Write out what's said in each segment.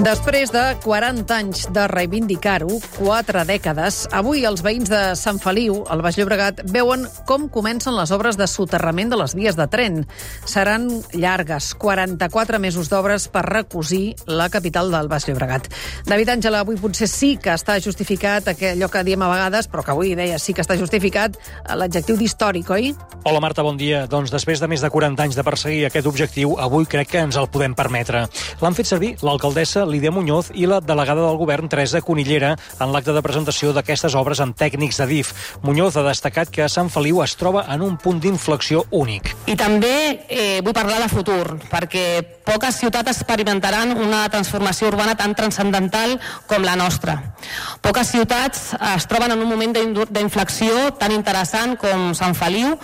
Després de 40 anys de reivindicar-ho, quatre dècades, avui els veïns de Sant Feliu, al Baix Llobregat, veuen com comencen les obres de soterrament de les vies de tren. Seran llargues, 44 mesos d'obres per recosir la capital del Baix Llobregat. David Àngela, avui potser sí que està justificat allò que diem a vegades, però que avui deia sí que està justificat l'adjectiu d'històric, oi? Hola, Marta, bon dia. Doncs després de més de 40 anys de perseguir aquest objectiu, avui crec que ens el podem permetre. L'han fet servir l'alcaldessa Lídia Muñoz i la delegada del govern, Teresa Conillera, en l'acte de presentació d'aquestes obres amb tècnics de DIF. Muñoz ha destacat que Sant Feliu es troba en un punt d'inflexió únic. I també eh, vull parlar de futur, perquè poques ciutats experimentaran una transformació urbana tan transcendental com la nostra. Poques ciutats es troben en un moment d'inflexió tan interessant com Sant Feliu,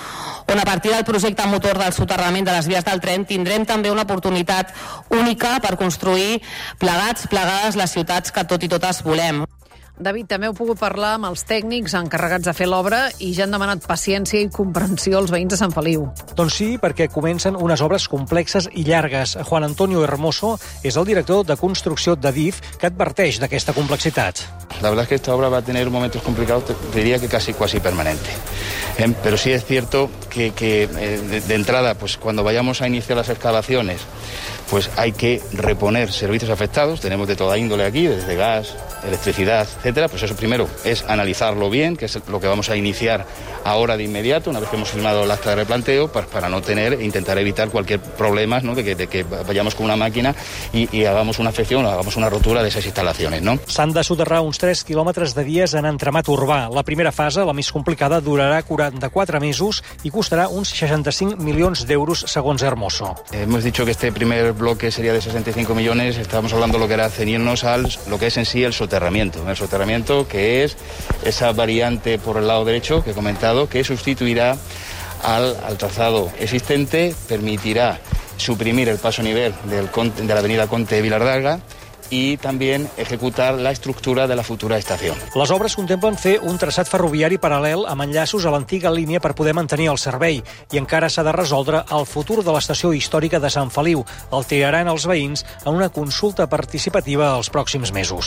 on a partir del projecte motor del soterrament de les vies del tren tindrem també una oportunitat única per construir plegats, plegades les ciutats que tot i totes volem. David, també heu pogut parlar amb els tècnics encarregats de fer l'obra i ja han demanat paciència i comprensió als veïns de Sant Feliu. Doncs sí, perquè comencen unes obres complexes i llargues. Juan Antonio Hermoso és el director de construcció de DIF que adverteix d'aquesta complexitat. La verdad es que esta obra va a tener momentos complicados, diría que casi casi permanente. Eh, pero sí es cierto que, que eh, de, entrada, pues cuando vayamos a iniciar las excavaciones, pues hay que reponer servicios afectados. Tenemos de toda índole aquí, desde gas, electricidad, etcétera. Pues eso primero es analizarlo bien, que es lo que vamos a iniciar ahora de inmediato, una vez que hemos firmado el acta de replanteo, para, para no tener e intentar evitar cualquier problema ¿no? de, que, que, vayamos con una máquina y, hagamos una afección o hagamos una rotura de esas instalaciones. No? De soterrar uns 3 quilòmetres de vies en entramat urbà. La primera fase, la més complicada, durarà 44 mesos i costarà uns 65 milions d'euros, segons Hermoso. Hemos dicho que este primer bloque sería de 65 millones, estábamos hablando lo que era ceñirnos al lo que es en sí el soterramiento. El soterramiento que es esa variante por el lado derecho que he comentado que sustituirá al, al trazado existente, permitirá suprimir el paso nivel del, de la avenida Conte de Vilardaga i també executar la estructura de la futura estació. Les obres contemplen fer un traçat ferroviari paral·lel amb enllaços a l'antiga línia per poder mantenir el servei i encara s'ha de resoldre el futur de l'estació històrica de Sant Feliu. El triaran els veïns en una consulta participativa els pròxims mesos.